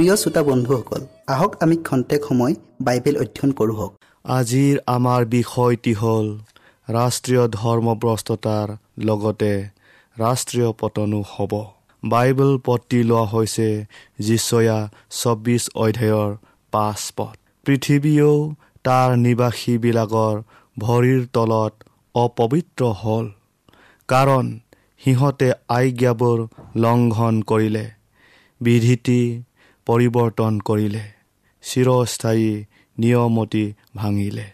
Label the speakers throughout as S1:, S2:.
S1: প্ৰিয় শ্ৰোতা বন্ধুসকল আহক আমি খন্তেক সময় বাইবেল অধ্যয়ন কৰোঁ
S2: আজিৰ আমাৰ বিষয়টি হ'ল ৰাষ্ট্ৰীয় ধৰ্মভ্ৰষ্টতাৰ লগতে ৰাষ্ট্ৰীয় পতনো হ'ব। বাইবেল পতি লোৱা হৈছে যিচয়া চৌব্বিছ অধ্যায়ৰ পাঁচ পদ। পৃথিৱীয়েও তাৰ নিবাসীবিলাকৰ ভৰিৰ তলত অপবিত্ৰ হ'ল কাৰণ সিহঁতে আজ্ঞাবোৰ লংঘন কৰিলে। বিধিটি পৰিৱৰ্তন কৰিলে চিৰস্থায়ী নিয়মতি ভাঙিলে।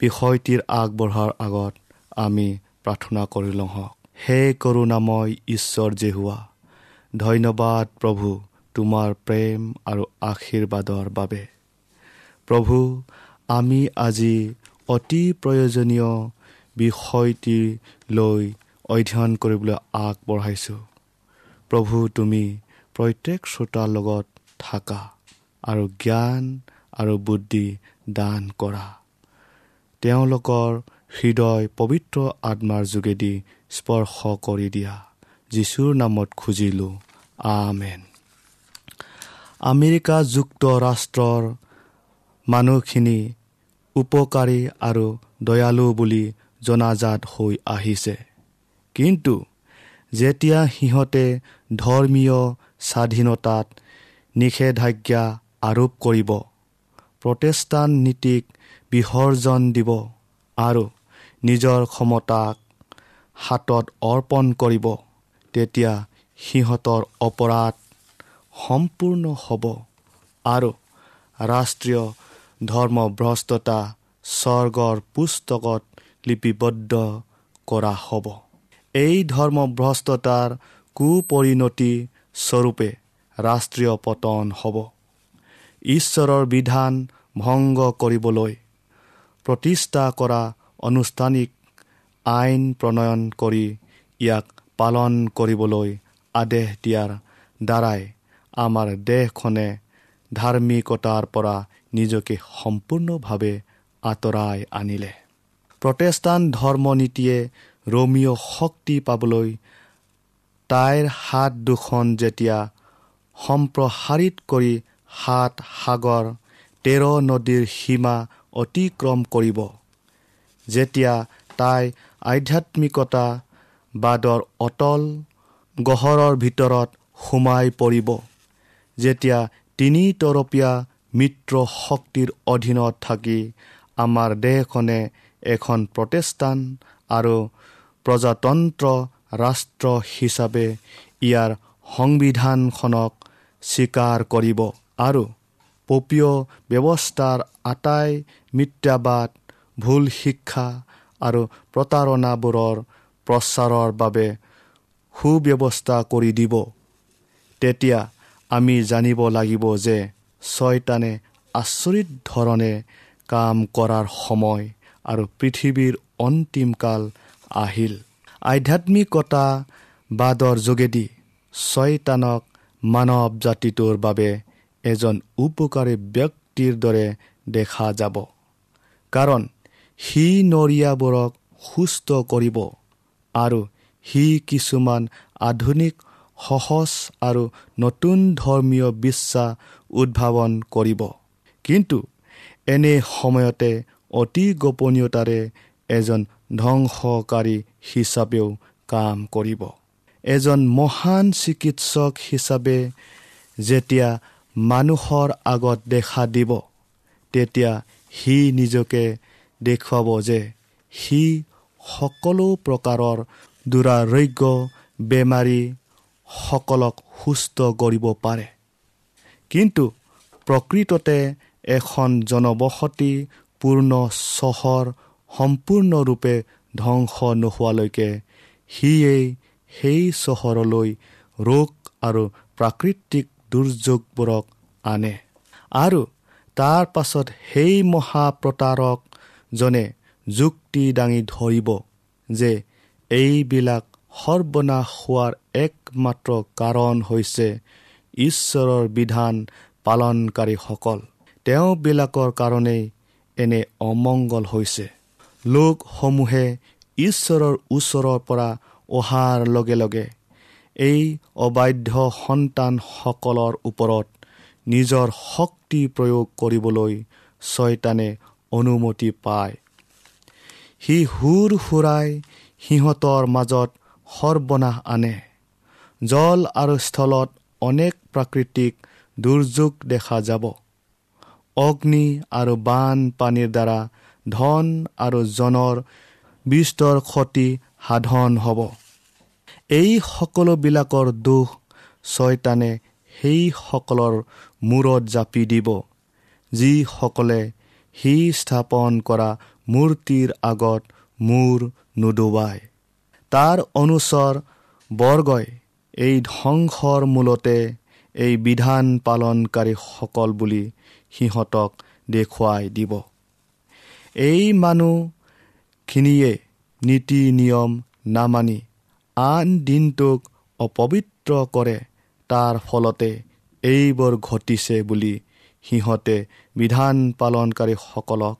S2: বিষয়টিৰ আগবঢ়াৰ আগত আমি প্ৰাৰ্থনা কৰি লওঁ হওক। হে কৰোণাময় ঈশ্বৰ জেহুৱা ধন্যবাদ প্ৰভু তোমাৰ প্ৰেম আৰু আশীৰ্বাদৰ বাবে। প্ৰভু আমি আজি অতি প্ৰয়োজনীয় বিষয়টি লৈ অধ্যয়ন কৰিবলৈ আগবঢ়াইছোঁ। প্ৰভু তুমি প্ৰত্যেক শ্ৰোতাৰ লগত থাকা আৰু জ্ঞান আৰু বুদ্ধি দান কৰা। তেওঁলোকৰ হৃদয় পবিত্ৰ আত্মাৰ যোগেদি স্পৰ্শ কৰি দিয়া। যীশুৰ নামত খুজিলোঁ আমেন। আমেৰিকা যুক্তৰাষ্ট্ৰৰ মানুহখিনি উপকাৰী আৰু দয়ালু বুলি জনাজাত হৈ আহিছে। কিন্তু যেতিয়া সিহঁতে ধৰ্মীয় স্বাধীনতাত নিষেধাজ্ঞা আৰোপ কৰিব। প্ৰটেষ্টান নীতিক বিসৰ্জন দিব আৰু নিজৰ ক্ষমতাক হাতত অৰ্পণ কৰিব। তেতিয়া সিহঁতৰ অপৰাধ সম্পূৰ্ণ হ'ব আৰু ৰাষ্ট্ৰীয় ধৰ্মভ্ৰষ্টতা স্বৰ্গৰ পুস্তকত লিপিবদ্ধ কৰা হ'ব। এই ধৰ্মভ্ৰষ্টতাৰ কুপৰিণতি স্বৰূপে ৰাষ্ট্ৰীয় পতন হ'ব। ঈশ্বৰৰ বিধান ভংগ কৰিবলৈ প্ৰতিষ্ঠা কৰা আনুষ্ঠানিক আইন প্ৰণয়ন কৰি ইয়াক পালন কৰিবলৈ আদেশ দিয়াৰ দ্বাৰাই আমাৰ দেশখনে ধাৰ্মিকতাৰ পৰা নিজকে সম্পূৰ্ণভাৱে আঁতৰাই আনিলে। প্ৰটেষ্টাণ্ট ধৰ্ম নীতিয়ে ৰমীয় শক্তি পাবলৈ তাইৰ হাত দুখন যেতিয়া সম্প্ৰসাৰিত কৰি সাত সাগৰ তেৰ নদীৰ সীমা অতিক্ৰম কৰিব। যেতিয়া তাই আধ্যাত্মিকতা বাদৰ অটল গহৰৰ ভিতৰত সোমাই পৰিব যেতিয়া তিনিতৰপীয়া মিত্ৰ শক্তিৰ অধীনত থাকি আমাৰ দেশখনে এখন প্ৰটেষ্টান আৰু প্ৰজাতন্ত্ৰ ৰাষ্ট্ৰ হিচাপে ইয়াৰ সংবিধানখনক স্বীকাৰ কৰিব আৰু পপীয় ব্যৱস্থাৰ আটাই মিথ্যাবাদ ভুল শিক্ষা আৰু প্ৰতাৰণাবোৰৰ প্ৰচাৰৰ বাবে সুব্যৱস্থা কৰি দিব। তেতিয়া আমি জানিব লাগিব যে ছয়তানে আচৰিত ধৰণে কাম কৰাৰ সময় আৰু পৃথিৱীৰ অন্তিম কাল আহিল। আধ্যাত্মিকতা বাদৰ যোগেদি ছয়তানক মানৱ জাতিটোৰ বাবে এজন উপকাৰী ব্যক্তিৰ দৰে দেখা যাব। কাৰণ সি নৰীয়াবোৰক সুস্থ কৰিব আৰু সি কিছুমান আধুনিক সহজ আৰু নতুন ধৰ্মীয় বিশ্বাস উদ্ভাৱন কৰিব। কিন্তু এনে সময়তে অতি গোপনীয়তাৰে এজন ধ্বংসকাৰী হিচাপেও কাম কৰিব। এজন মহান চিকিৎসক হিচাপে যেতিয়া মানুহৰ আগত দেখা দিব তেতিয়া সি নিজকে দেখুৱাব যে সি সকলো প্ৰকাৰৰ দুৰাৰোগ্য বেমাৰীসকলক সুস্থ কৰিব পাৰে। কিন্তু প্ৰকৃততে এখন জনবসতিপূৰ্ণ চহৰ সম্পূৰ্ণৰূপে ধ্বংস নোহোৱালৈকে সিয়েই সেই চহৰলৈ ৰোগ আৰু প্ৰাকৃতিক দুৰ্যোগবোৰক আনে। আৰু তাৰ পাছত সেই মহাপ্ৰতাৰকজনে যুক্তি দাঙি ধৰিব যে এইবিলাক সৰ্বনাশ হোৱাৰ একমাত্ৰ কাৰণ হৈছে ঈশ্বৰৰ বিধান পালনকাৰীসকল। তেওঁবিলাকৰ কাৰণেই এনে অমংগল হৈছে। লোকসমূহে ঈশ্বৰৰ ওচৰৰ পৰা অহাৰ লগে লগে এই অবাধ্য সন্তানসকলৰ ওপৰত নিজৰ শক্তি প্ৰয়োগ কৰিবলৈ ছয়তানে অনুমতি পায়। সি সুৰ সুৰাই সিহঁতৰ মাজত সৰ্বনাশ আনে। জল আৰু স্থলত অনেক প্ৰাকৃতিক দুৰ্যোগ দেখা যাব। অগ্নি আৰু বানপানীৰ দ্বাৰা ধন আৰু জনৰ বিস্তৰ ক্ষতি সাধন হ'ব। এই সকলোবিলাকৰ দোষ ছয়তানে সেইসকলৰ মূৰত জাপি দিব। যিসকলে সি স্থাপন কৰা মূৰ্তিৰ আগত মূৰ নুডুবায় তাৰ অনুচৰ বৰ্গই এই ধ্বংসৰ মূলতে এই বিধান পালনকাৰীসকল বুলি সিহঁতক দেখুৱাই দিব। এই মানুহখিনিয়ে নীতি নিয়ম নামানি আন দিনটোক অপবিত্ৰ কৰে তাৰ ফলতে এইবোৰ ঘটিছে বুলি সিহঁতে বিধান পালনকাৰীসকলক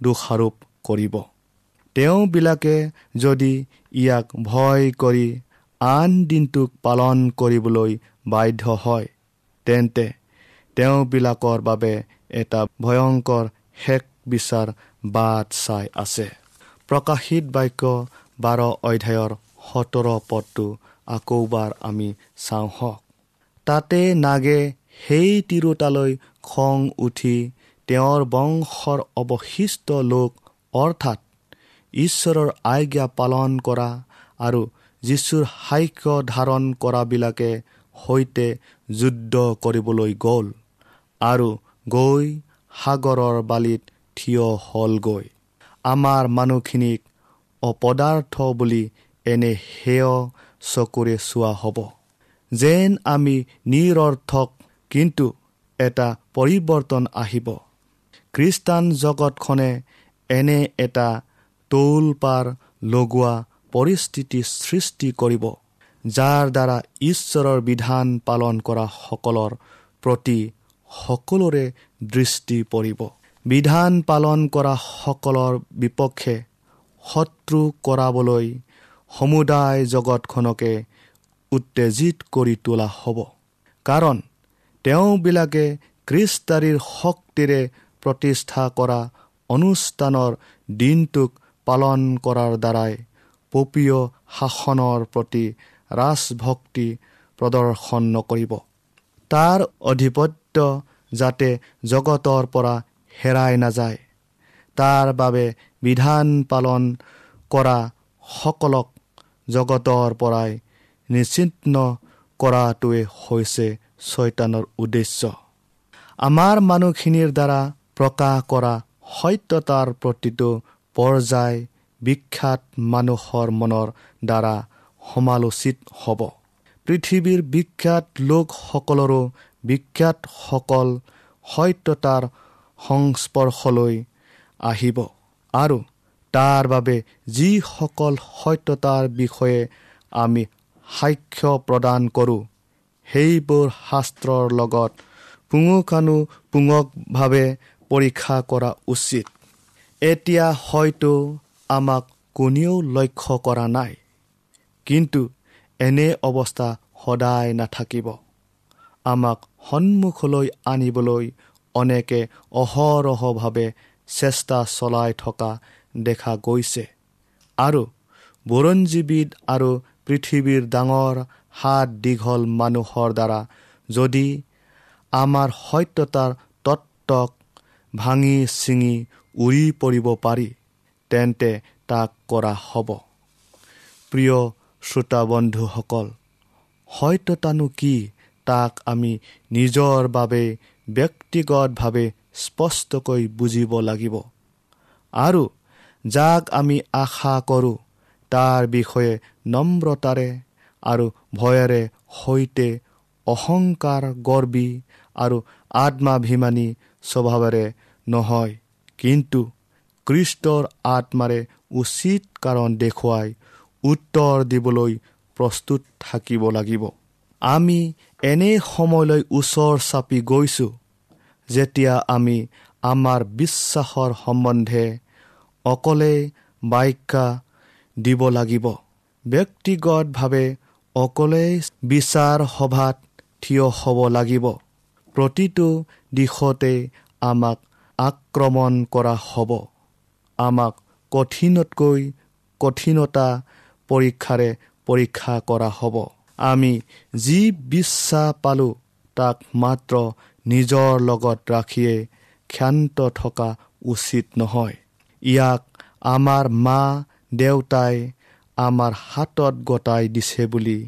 S2: দোষাৰোপ কৰিব। তেওঁবিলাকে যদি ইয়াক ভয় কৰি আন দিনটোক পালন কৰিবলৈ বাধ্য হয় তেন্তে তেওঁবিলাকৰ বাবে এটা ভয়ংকৰ শেষ বিচাৰ বাট চাই আছে। প্ৰকাশিত বাক্য বাৰ অধ্যায়ৰ সোতৰ পদটো আকৌবাৰ আমি চাওঁ হওক। তাতে নাগে সেই তিৰোতালৈ খং উঠি তেওঁৰ বংশৰ অৱশিষ্ট লোক অৰ্থাৎ ঈশ্বৰৰ আজ্ঞা পালন কৰা আৰু যীশুৰ সাক্ষ্য ধাৰণ কৰাবিলাকে সৈতে যুদ্ধ কৰিবলৈ গ'ল আৰু গৈ সাগৰৰ বালিত থিয় হ'লগৈ। আমাৰ মানুহখিনিক অপদাৰ্থ বুলি এনে সেয় চকুৰে চোৱা হ'ব। যেন আমি নিৰৰ্থক কিন্তু এটা পৰিৱৰ্তন আহিব। খ্ৰীষ্টান জগতখনে এনে এটা তৌল পাৰ লগোৱা পৰিস্থিতি সৃষ্টি কৰিব যাৰ দ্বাৰা ঈশ্বৰৰ বিধান পালন কৰা সকলৰ প্ৰতি সকলোৰে দৃষ্টি পৰিব। বিধান পালন কৰা সকলৰ বিপক্ষে শত্ৰু কৰাবলৈ সমুদায় জগতখনকে উত্তেজিত কৰি তোলা হ'ব। কাৰণ তেওঁবিলাকে খ্ৰীষ্টাৰীৰ শক্তিৰে প্ৰতিষ্ঠা কৰা অনুষ্ঠানৰ দিনটোক পালন কৰাৰ দ্বাৰাই পপীয় শাসনৰ প্ৰতি ৰাজভক্তি প্ৰদৰ্শন নকৰিব। তাৰ অধিপত্য যাতে জগতৰ পৰা হেৰাই নাযায় তাৰ বাবে বিধান পালন কৰা সকলক জগতৰ পৰাই নিশ্চিহ্ন কৰাটোৱে হৈছে ছয়তানৰ উদ্দেশ্য। আমাৰ মানুহখিনিৰ দ্বাৰা প্ৰকাশ কৰা সত্যতাৰ প্ৰতিটো পৰ্যায় বিখ্যাত মানুহৰ মনৰ দ্বাৰা সমালোচিত হ'ব। পৃথিৱীৰ বিখ্যাত লোকসকলৰো বিখ্যাতসকল সত্যতাৰ সংস্পৰ্শলৈ আহিব। আৰু তাৰ বাবে যিসকল সত্যতাৰ বিষয়ে আমি সাক্ষ্য প্ৰদান কৰোঁ সেইবোৰ শাস্ত্ৰৰ লগত পুঙখানুপুঙকভাৱে পৰীক্ষা কৰা উচিত। এতিয়া হয়তো আমাক কোনেও লক্ষ্য কৰা নাই কিন্তু এনে অৱস্থা সদায় নাথাকিব। আমাক সন্মুখলৈ আনিবলৈ অনেকে অহৰহভাৱে চেষ্টা চলাই থকা দেখা গৈছে। আৰু বুৰঞ্জীবিদ আৰু পৃথিৱীৰ ডাঙৰ হাত দীঘল মানুহৰ দ্বাৰা যদি আমাৰ সত্যতাৰ তত্ত্বক ভাঙি ছিঙি উৰি পৰিব পাৰি তেন্তে তাক কৰা হ'ব। প্ৰিয় শ্ৰোতা বন্ধুসকল সত্যতানো কি তাক আমি নিজৰ বাবে ব্যক্তিগতভাৱে স্পষ্টকৈ বুজিব লাগিব। আৰু যাক আমি আশা কৰোঁ তাৰ বিষয়ে নম্ৰতাৰে আৰু ভয়েৰে সৈতে অহংকাৰ গৰ্বী আৰু আত্মাভিমানী স্বভাৱেৰে নহয় কিন্তু কৃষ্টৰ আত্মাৰে উচিত কাৰণ দেখুৱাই উত্তৰ দিবলৈ প্ৰস্তুত থাকিব লাগিব। আমি এনে সময়লৈ ওচৰ চাপি গৈছোঁ যেতিয়া আমি আমাৰ বিশ্বাসৰ সম্বন্ধে অকলে ব্যাখ্যা দিব লাগিব। ব্যক্তিগতভাৱে অকলেই বিচাৰ সভাত থিয় হ'ব লাগিব। প্ৰতিটো দিশতে আমাক আক্ৰমণ কৰা হ'ব। আমাক কঠিনতকৈ কঠিনতা পৰীক্ষাৰে পৰীক্ষা কৰা হ'ব। আমি যি বিশ্বাস পালোঁ তাক মাত্ৰ নিজৰ লগত ৰাখিয়ে ক্ষান্ত থকা উচিত নহয়। ইয়াক আমাৰ মা দেউতাই আমাৰ হাতত গতাই দিছে বুলি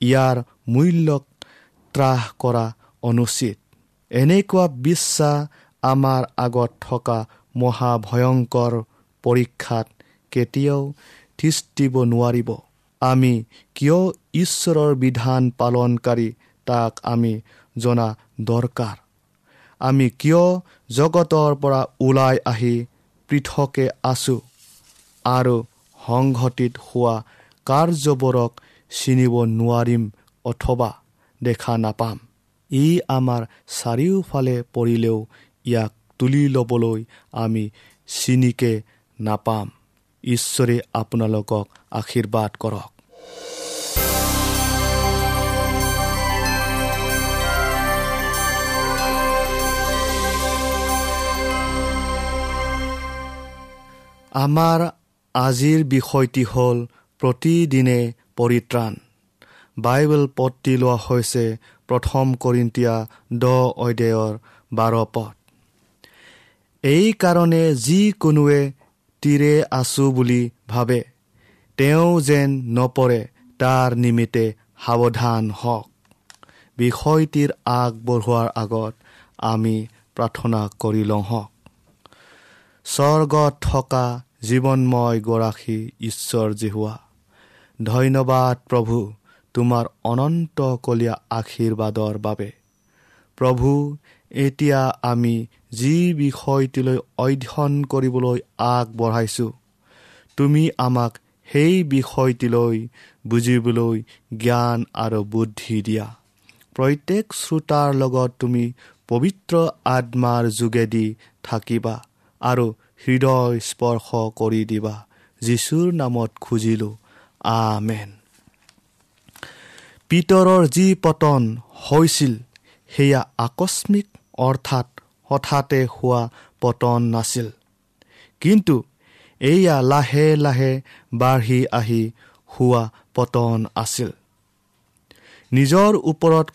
S2: ইয়াৰ মূল্যক ত্ৰাস কৰা অনুচিত। এনেকুৱা বিশ্বাস আমাৰ আগত থকা মহাভয়ংকৰ পৰীক্ষাত কেতিয়াও থিস্তিব নোৱাৰিব। আমি কিয় ঈশ্বৰৰ বিধান পালনকাৰী তাক আমি জনা দৰকাৰ? আমি কিয় জগতৰ পৰা ওলাই আহি পৃথকে আছোঁ আৰু সংঘটিত হোৱা কাৰ্যবোৰক চিনিব নোৱাৰিম অথবা দেখা নাপাম। ই আমাৰ চাৰিওফালে পৰিলেও ইয়াক তুলি ল'বলৈ আমি চিনিকে নাপাম। ঈশ্বৰে আপোনালোকক আশীৰ্বাদ কৰক। আমাৰ আজিৰ বিষয়টি হ'ল প্ৰতিদিনে পৰিত্ৰাণ। বাইবেল পদটি লোৱা হৈছে প্ৰথম কৰিন্তীয়া দহ অধ্যায়ৰ বাৰ পদ। এইকাৰণে যিকোনোৱে তীৰে আছো বুলি ভাবে তেওঁ যেন নপৰে তাৰ নিমিত্তে সাৱধান হওক। বিষয়টিৰ আগবঢ়োৱাৰ আগত আমি প্ৰাৰ্থনা কৰি লওঁ হওক। স্বৰ্গত থকা জীৱনময় গৰাকী ঈশ্বৰ জিহুৱা ধন্যবাদ প্ৰভু তোমাৰ অনন্তকলীয়া আশীৰ্বাদৰ বাবে। প্ৰভু এতিয়া আমি যি বিষয়টিলৈ অধ্যয়ন কৰিবলৈ আগবঢ়াইছোঁ তুমি আমাক সেই বিষয়টিলৈ বুজিবলৈ জ্ঞান আৰু বুদ্ধি দিয়া। প্ৰত্যেক শ্ৰোতাৰ লগত তুমি পবিত্ৰ আত্মাৰ যোগেদি থাকিবা। আৰু হৃদয় স্পৰ্শ কৰি দিবা। যীশুৰ নামত খুজিলোঁ আমেন। পিতৰৰ যি পতন হৈছিল সেয়া আকস্মিক অৰ্থাৎ হঠাতে হোৱা পতন নাছিল। কিন্তু এয়া লাহে লাহে বাঢ়ি আহি হোৱা পতন আছিল। নিজৰ ওপৰত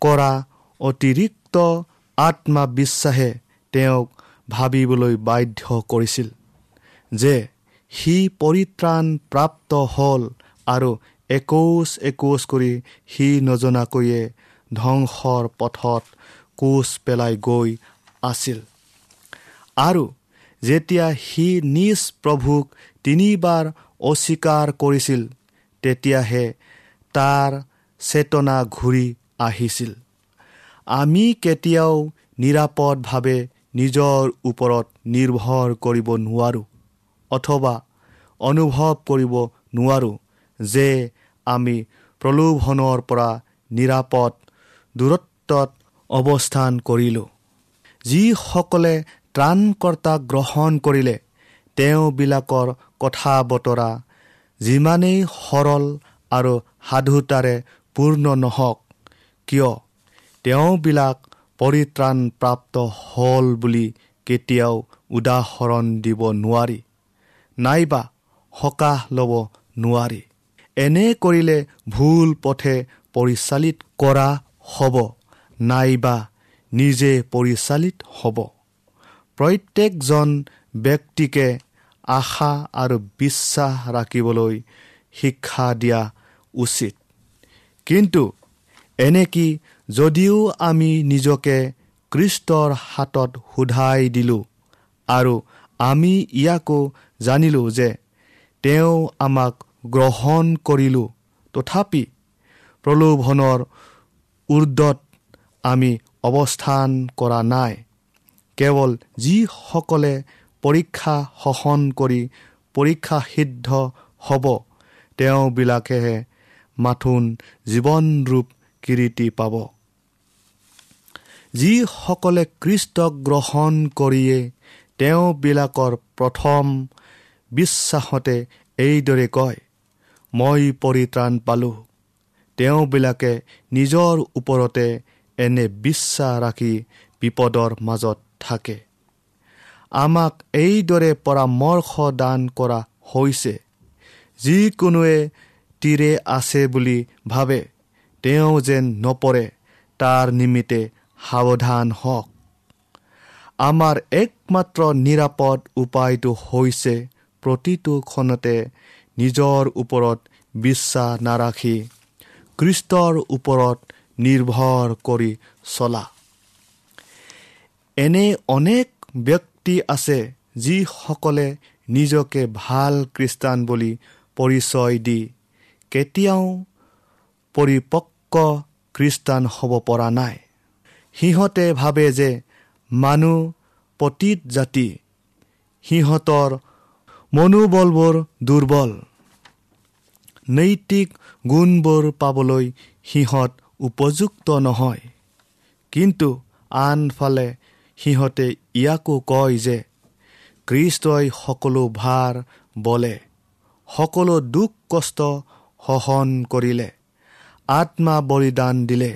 S2: কৰা অতিৰিক্ত আত্মবিশ্বাসে তেওঁক ভাবিবলৈ বাধ্য কৰিছিল যে সি পৰিত্ৰাণ প্ৰাপ্ত হ'ল আৰু একোচ একোচ কৰি সি নজনাকৈয়ে ধ্বংসৰ পথত কোচ পেলাই গৈ আছিল। আৰু যেতিয়া সি নিজ প্ৰভুক তিনিবাৰ অস্বীকাৰ কৰিছিল তেতিয়াহে তাৰ চেতনা ঘূৰি আহিছিল। আমি কেতিয়াও নিৰাপদভাৱে নিজৰ ওপৰত নিৰ্ভৰ কৰিব নোৱাৰোঁ অথবা অনুভৱ কৰিব নোৱাৰোঁ যে আমি প্ৰলোভনৰ পৰা নিৰাপদ দূৰত্বত অৱস্থান কৰিলোঁ। যিসকলে ত্ৰাণকৰ্তা গ্ৰহণ কৰিলে তেওঁবিলাকৰ কথা বতৰা যিমানেই সৰল আৰু সাধুতাৰে পূৰ্ণ নহওক কিয়? তেওঁবিলাক পৰিত্ৰাণ প্ৰাপ্ত হ'ল বুলি কেতিয়াও উদাহৰণ দিব নোৱাৰি। নাইবা সকাহ ল'ব নোৱাৰি। এনে কৰিলে ভুল পথে পৰিচালিত কৰা হ'ব নাইবা নিজে পৰিচালিত হ'ব। প্ৰত্যেকজন ব্যক্তিকে আশা আৰু বিশ্বাস ৰাখিবলৈ শিক্ষা দিয়া উচিত। কিন্তু এনেকি যদিও আমি নিজকে কৃষ্টৰ হাতত সোধাই দিলোঁ আৰু আমি ইয়াকো জানিলোঁ যে তেওঁ আমাক গ্ৰহণ কৰিলোঁ। তথাপি প্ৰলোভনৰ ঊৰ্ধত আমি অৱস্থান কৰা নাই। কেৱল যিসকলে পৰীক্ষা সহন কৰি পৰীক্ষা সিদ্ধ হ'ব তেওঁবিলাকেহে মাথোন জীৱনৰূপ কিৰীতি পাব। যিসকলে কৃষ্টক গ্ৰহণ কৰিয়ে তেওঁবিলাকৰ প্ৰথম বিশ্বাসতে এইদৰে কয় মই পৰিত্ৰাণ পালোঁ। তেওঁবিলাকে নিজৰ ওপৰতে এনে বিশ্বাস ৰাখি বিপদৰ মাজত থাকে। আমাক এইদৰে পৰামৰ্শ দান কৰা হৈছে। যিকোনোৱে তীৰে আছে বুলি ভাবে তেওঁ যেন নপৰে তাৰ নিমিত্তে সাৱধান হওক। আমাৰ একমাত্ৰ নিৰাপদ উপায়টো হৈছে প্ৰতিটো ক্ষণতে নিজৰ ওপৰত বিশ্বাস নাৰাখি কৃষ্টৰ ওপৰত নিৰ্ভৰ কৰি চলা। এনে অনেক ব্যক্তি আছে যিসকলে নিজকে ভাল খ্ৰীষ্টান বুলি পৰিচয় দি কেতিয়াও পৰিপক্ক খ্ৰীষ্টান হ'ব পৰা নাই। সিহঁতে ভাবে যে মানুহ পতীত জাতি সিহঁতৰ মনোবলবোৰ দুৰ্বল। নৈতিক গুণবোৰ পাবলৈ সিহঁত উপযুক্ত নহয়। কিন্তু আনফালে সিহঁতে ইয়াকো কয় যে কৃষ্টই সকলো ভাৰ বলে সকলো দুখ কষ্ট সহন কৰিলে আত্মা বলিদান দিলে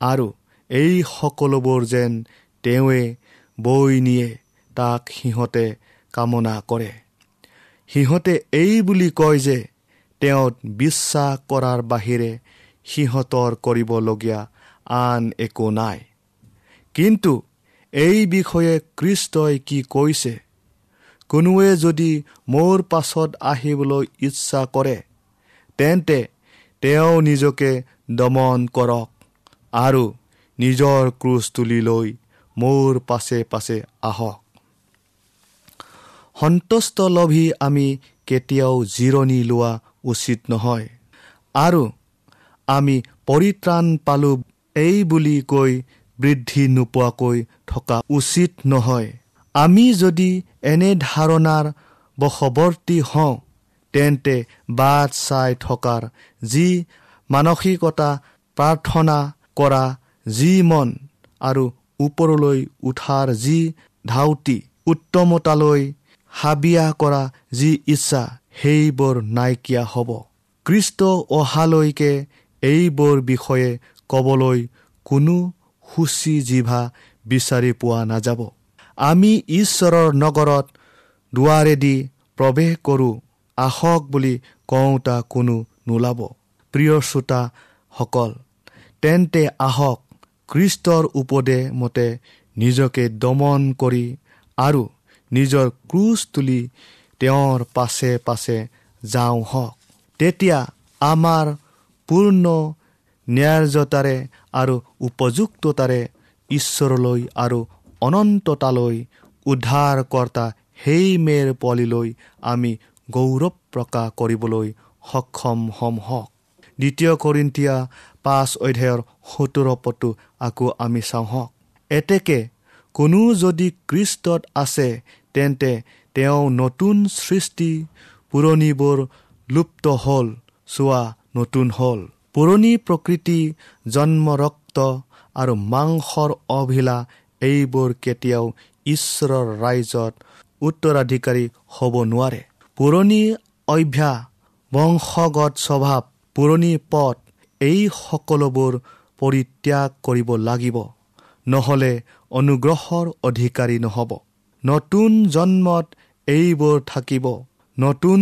S2: আৰু এই সকলোবোৰ যেন তেওঁৱে বৈ নিয়ে তাক সিহঁতে কামনা কৰে। সিহঁতে এই বুলি কয় যে তেওঁত বিশ্বাস কৰাৰ বাহিৰে সিহঁতৰ কৰিবলগীয়া আন একো নাই। কিন্তু এই বিষয়ে কৃষ্টই কি কৈছে? কোনোৱে যদি মোৰ পাছত আহিবলৈ ইচ্ছা কৰে তেন্তে তেওঁ নিজকে দমন কৰক আৰু নিজৰ ক্ৰুচ তুলি লৈ মোৰ পাছে পাছে আহক। সন্তুষ্ট লভি আমি কেতিয়াও জিৰণি লোৱা উচিত নহয়। আৰু আমি পৰিত্ৰাণ পালোঁ এই বুলি কৈ বৃদ্ধি নোপোৱাকৈ থকা উচিত নহয়। আমি যদি এনে ধাৰণাৰ বশৱৰ্তী হওঁ তেন্তে বাট চাই থকাৰ যি মানসিকতা প্ৰাৰ্থনা কৰা যি মন আৰু ওপৰলৈ উঠাৰ যি ধাউতি উত্তমতালৈ হাবিয়া কৰা যি ইচ্ছা সেইবোৰ নাইকিয়া হ'ব। খ্ৰীষ্ট অহালৈকে এইবোৰ বিষয়ে ক'বলৈ কোনো সূচী জিভা বিচাৰি পোৱা নাযাব। আমি ঈশ্বৰৰ নগৰত দুৱাৰেদি প্ৰৱেশ কৰোঁ আহক বুলি কওঁতা কোনো নোলাব। প্ৰিয় শ্ৰোতাসকল তেন্তে আহক খ্ৰীষ্টৰ উপদে মতে নিজকে দমন কৰি আৰু নিজৰ ক্ৰুজ তুলি তেওঁৰ পাছে পাছে যাওঁ হওক। তেতিয়া আমাৰ পূৰ্ণ ন্যায়তাৰে আৰু উপযুক্ততাৰে ঈশ্বৰলৈ আৰু অনন্ততালৈ উদ্ধাৰকৰ্তা সেই মেৰ পলিলৈ আমি গৌৰৱ প্ৰকাশ কৰিবলৈ সক্ষম হম হওক। দ্বিতীয় কৰিন্তীয়া পাঁচ অধ্যায়ৰ সত্তৰ পদটো আকৌ আমি চাওঁ হওক। এতেকে কোনো যদি খ্ৰীষ্টত আছে তেন্তে তেওঁ নতুন সৃষ্টি পুৰণিবোৰ লুপ্ত হ'ল চোৱা নতুন হ'ল। পুৰণি প্ৰকৃতি জন্ম ৰক্ত আৰু মাংসৰ অভিলা এইবোৰ কেতিয়াও ঈশ্বৰৰ ৰাইজত উত্তৰাধিকাৰী হ'ব নোৱাৰে। পুৰণি অভ্যাস বংশগত স্বভাৱ পুৰণি পথ এই সকলোবোৰ পৰিত্যাগ কৰিব লাগিব। নহ'লে অনুগ্ৰহৰ অধিকাৰী নহ'ব। নতুন জন্মত এইবোৰ থাকিব। নতুন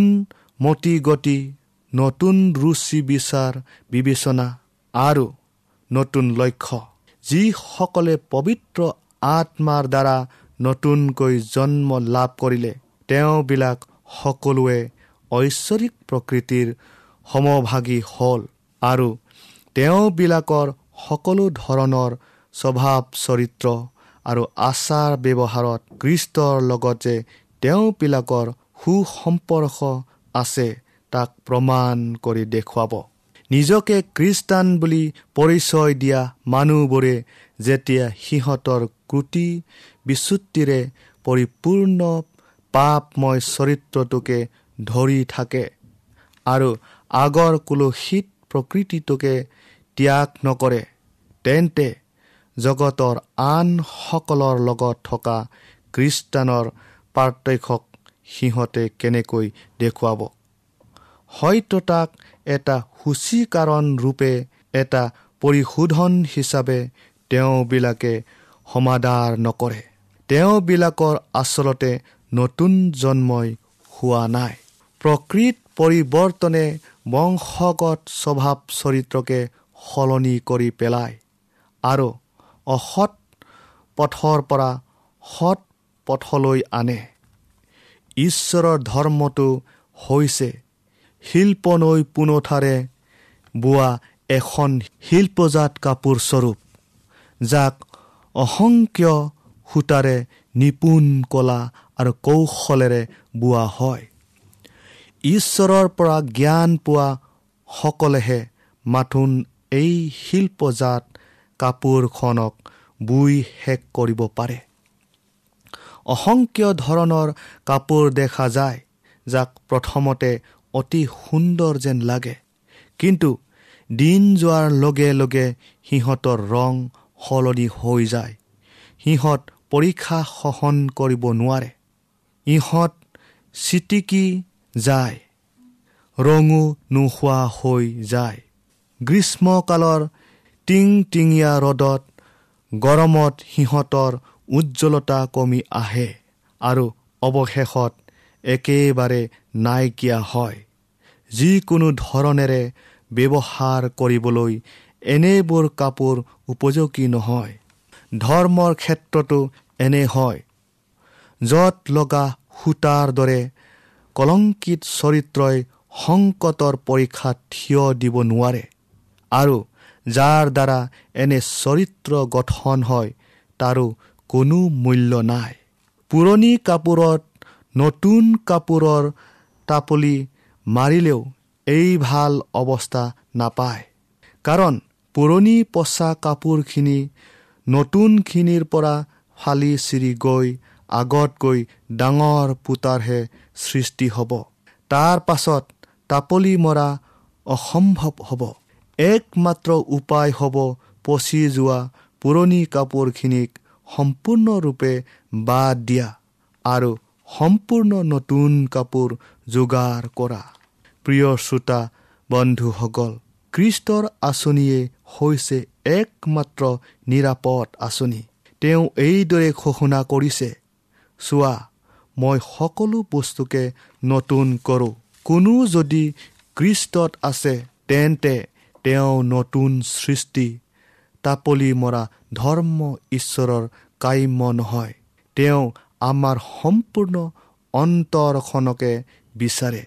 S2: মতি গতি নতুন ৰুচি বিচাৰ বিবেচনা আৰু নতুন লক্ষ্য। যিসকলে পবিত্ৰ আত্মাৰ দ্বাৰা নতুনকৈ জন্ম লাভ কৰিলে তেওঁবিলাক সকলোৱে ঐশ্বৰিক প্ৰকৃতিৰ সমভাগী হ'ল আৰু তেওঁবিলাকৰ সকলো ধৰণৰ স্বভাৱ চৰিত্ৰ আৰু আচাৰ ব্যৱহাৰত খ্ৰীষ্টৰ লগত যে তেওঁবিলাকৰ সুসম্পৰ্ক আছে তাক প্ৰমাণ কৰি দেখুৱাব। নিজকে খ্ৰীষ্টান বুলি পৰিচয় দিয়া মানুহবোৰে যেতিয়া সিহঁতৰ ক্ৰুটি বিচ্যুতিৰে পৰিপূৰ্ণ পাপময় চৰিত্ৰটোকে ধৰি থাকে আৰু আগৰ কুলসিত প্ৰকৃতিটোকে ত্যাগ নকৰে। তেন্তে জগতৰ আনসকলৰ লগত থকা খ্ৰীষ্টানৰ পাৰ্থক্যক সিহঁতে কেনেকৈ দেখুৱাব? হয়তো তাক এটা সূচীকৰণ ৰূপে এটা পৰিশোধন হিচাপে তেওঁবিলাকে সমাদাৰ নকৰে। তেওঁবিলাকৰ আচলতে নতুন জন্মই হোৱা নাই। প্ৰকৃত পৰিৱৰ্তনে বংশগত স্বভাৱ চৰিত্ৰকে সলনি কৰি পেলায়। আৰু অসৎ পথৰ পৰা সৎ পথলৈ আনে। ঈশ্বৰৰ ধৰ্মটো হৈছে শিল্প নৈ পোনঠাৰে বোৱা এখন শিল্পজাত কাপোৰ স্বৰূপ যাক অসংখ্য সূতাৰে নিপুণ কলা আৰু কৌশলেৰে বোৱা হয়। ঈশ্বৰৰ পৰা জ্ঞান পোৱা সকলেহে মাথোন এই শিল্পজাত কাপোৰখনক বুই শেষ কৰিব পাৰে। অসংখ্য ধৰণৰ কাপোৰ দেখা যায় যাক প্ৰথমতে অতি সুন্দৰ যেন লাগে। কিন্তু দিন যোৱাৰ লগে লগে সিহঁতৰ ৰং সলনি হৈ যায়। সিহঁত পৰীক্ষা সহন কৰিব নোৱাৰে। ইহঁত চিটিকি যায়। ৰঙো নোহোৱা হৈ যায়। গ্ৰীষ্মকালৰ টিং টিঙীয়া ৰ'দত গৰমত সিহঁতৰ উজ্জ্বলতা কমি আহে আৰু অৱশেষত একেবাৰে নাইকিয়া হয়। যিকোনো ধৰণেৰে ব্যৱহাৰ কৰিবলৈ এনেবোৰ কাপোৰ উপযোগী নহয়। ধৰ্মৰ ক্ষেত্ৰতো এনে হয়। য'ত লগা সূতাৰ দৰে কলংকিত চৰিত্ৰই সংকটৰ পৰীক্ষাত থিয় দিব নোৱাৰে আৰু যাৰ দ্বাৰা এনে চৰিত্ৰ গঠন হয় তাৰো কোনো মূল্য নাই। পুৰণি কাপোৰত নতুন কাপোৰৰ টাপলি মাৰিলেও এই ভাল অৱস্থা নাপায়। কাৰণ পুৰণি পচা কাপোৰখিনি নতুনখিনিৰ পৰা ফালি চিৰি গৈ আগতকৈ ডাঙৰ পোতাৰহে সৃষ্টি হ'ব। তাৰ পাছত টাপলি মৰা অসম্ভৱ হ'ব। একমাত্ৰ উপায় হ'ব পচি যোৱা পুৰণি কাপোৰখিনিক সম্পূৰ্ণৰূপে বাদ দিয়া আৰু সম্পূৰ্ণ নতুন কাপোৰ যোগাৰ কৰা। প্ৰিয় শ্ৰোতা বন্ধুসকল খ্ৰীষ্টৰ আঁচনিয়ে হৈছে একমাত্ৰ নিৰাপদ আঁচনি। তেওঁ এইদৰে ঘোষণা কৰিছে চোৱা মই সকলো বস্তুকে নতুন কৰোঁ। কোনো যদি খ্ৰীষ্টত আছে তেন্তে তেওঁ নতুন সৃষ্টি। তাপলি মৰা ধৰ্ম ঈশ্বৰৰ কাম্য নহয়। তেওঁ আমাৰ সম্পূৰ্ণ অন্তৰখনকে বিচাৰে।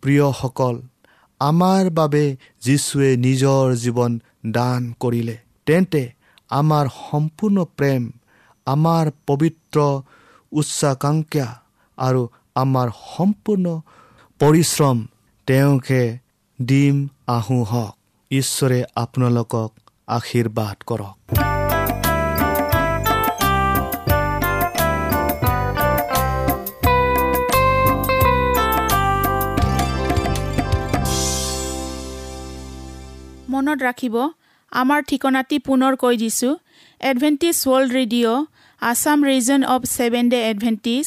S2: প্ৰিয়সকল আমাৰ বাবে যীশুৱে নিজৰ জীৱন দান কৰিলে। তেন্তে আমাৰ সম্পূৰ্ণ প্ৰেম আমাৰ পবিত্ৰ উচ্চাকাংক্ষা আৰু আমাৰ সম্পূৰ্ণ পৰিশ্ৰম তেওঁকে দিম আহোঁ হওক ঈশ্বৰে আপোনালোকক আশীৰ্বাদ কৰক।
S3: মনত ৰাখিব আমাৰ ঠিকনাটি পুনৰ কৈ দিছোঁ। Adventist World Radio' Assam region of Seven Day Adventist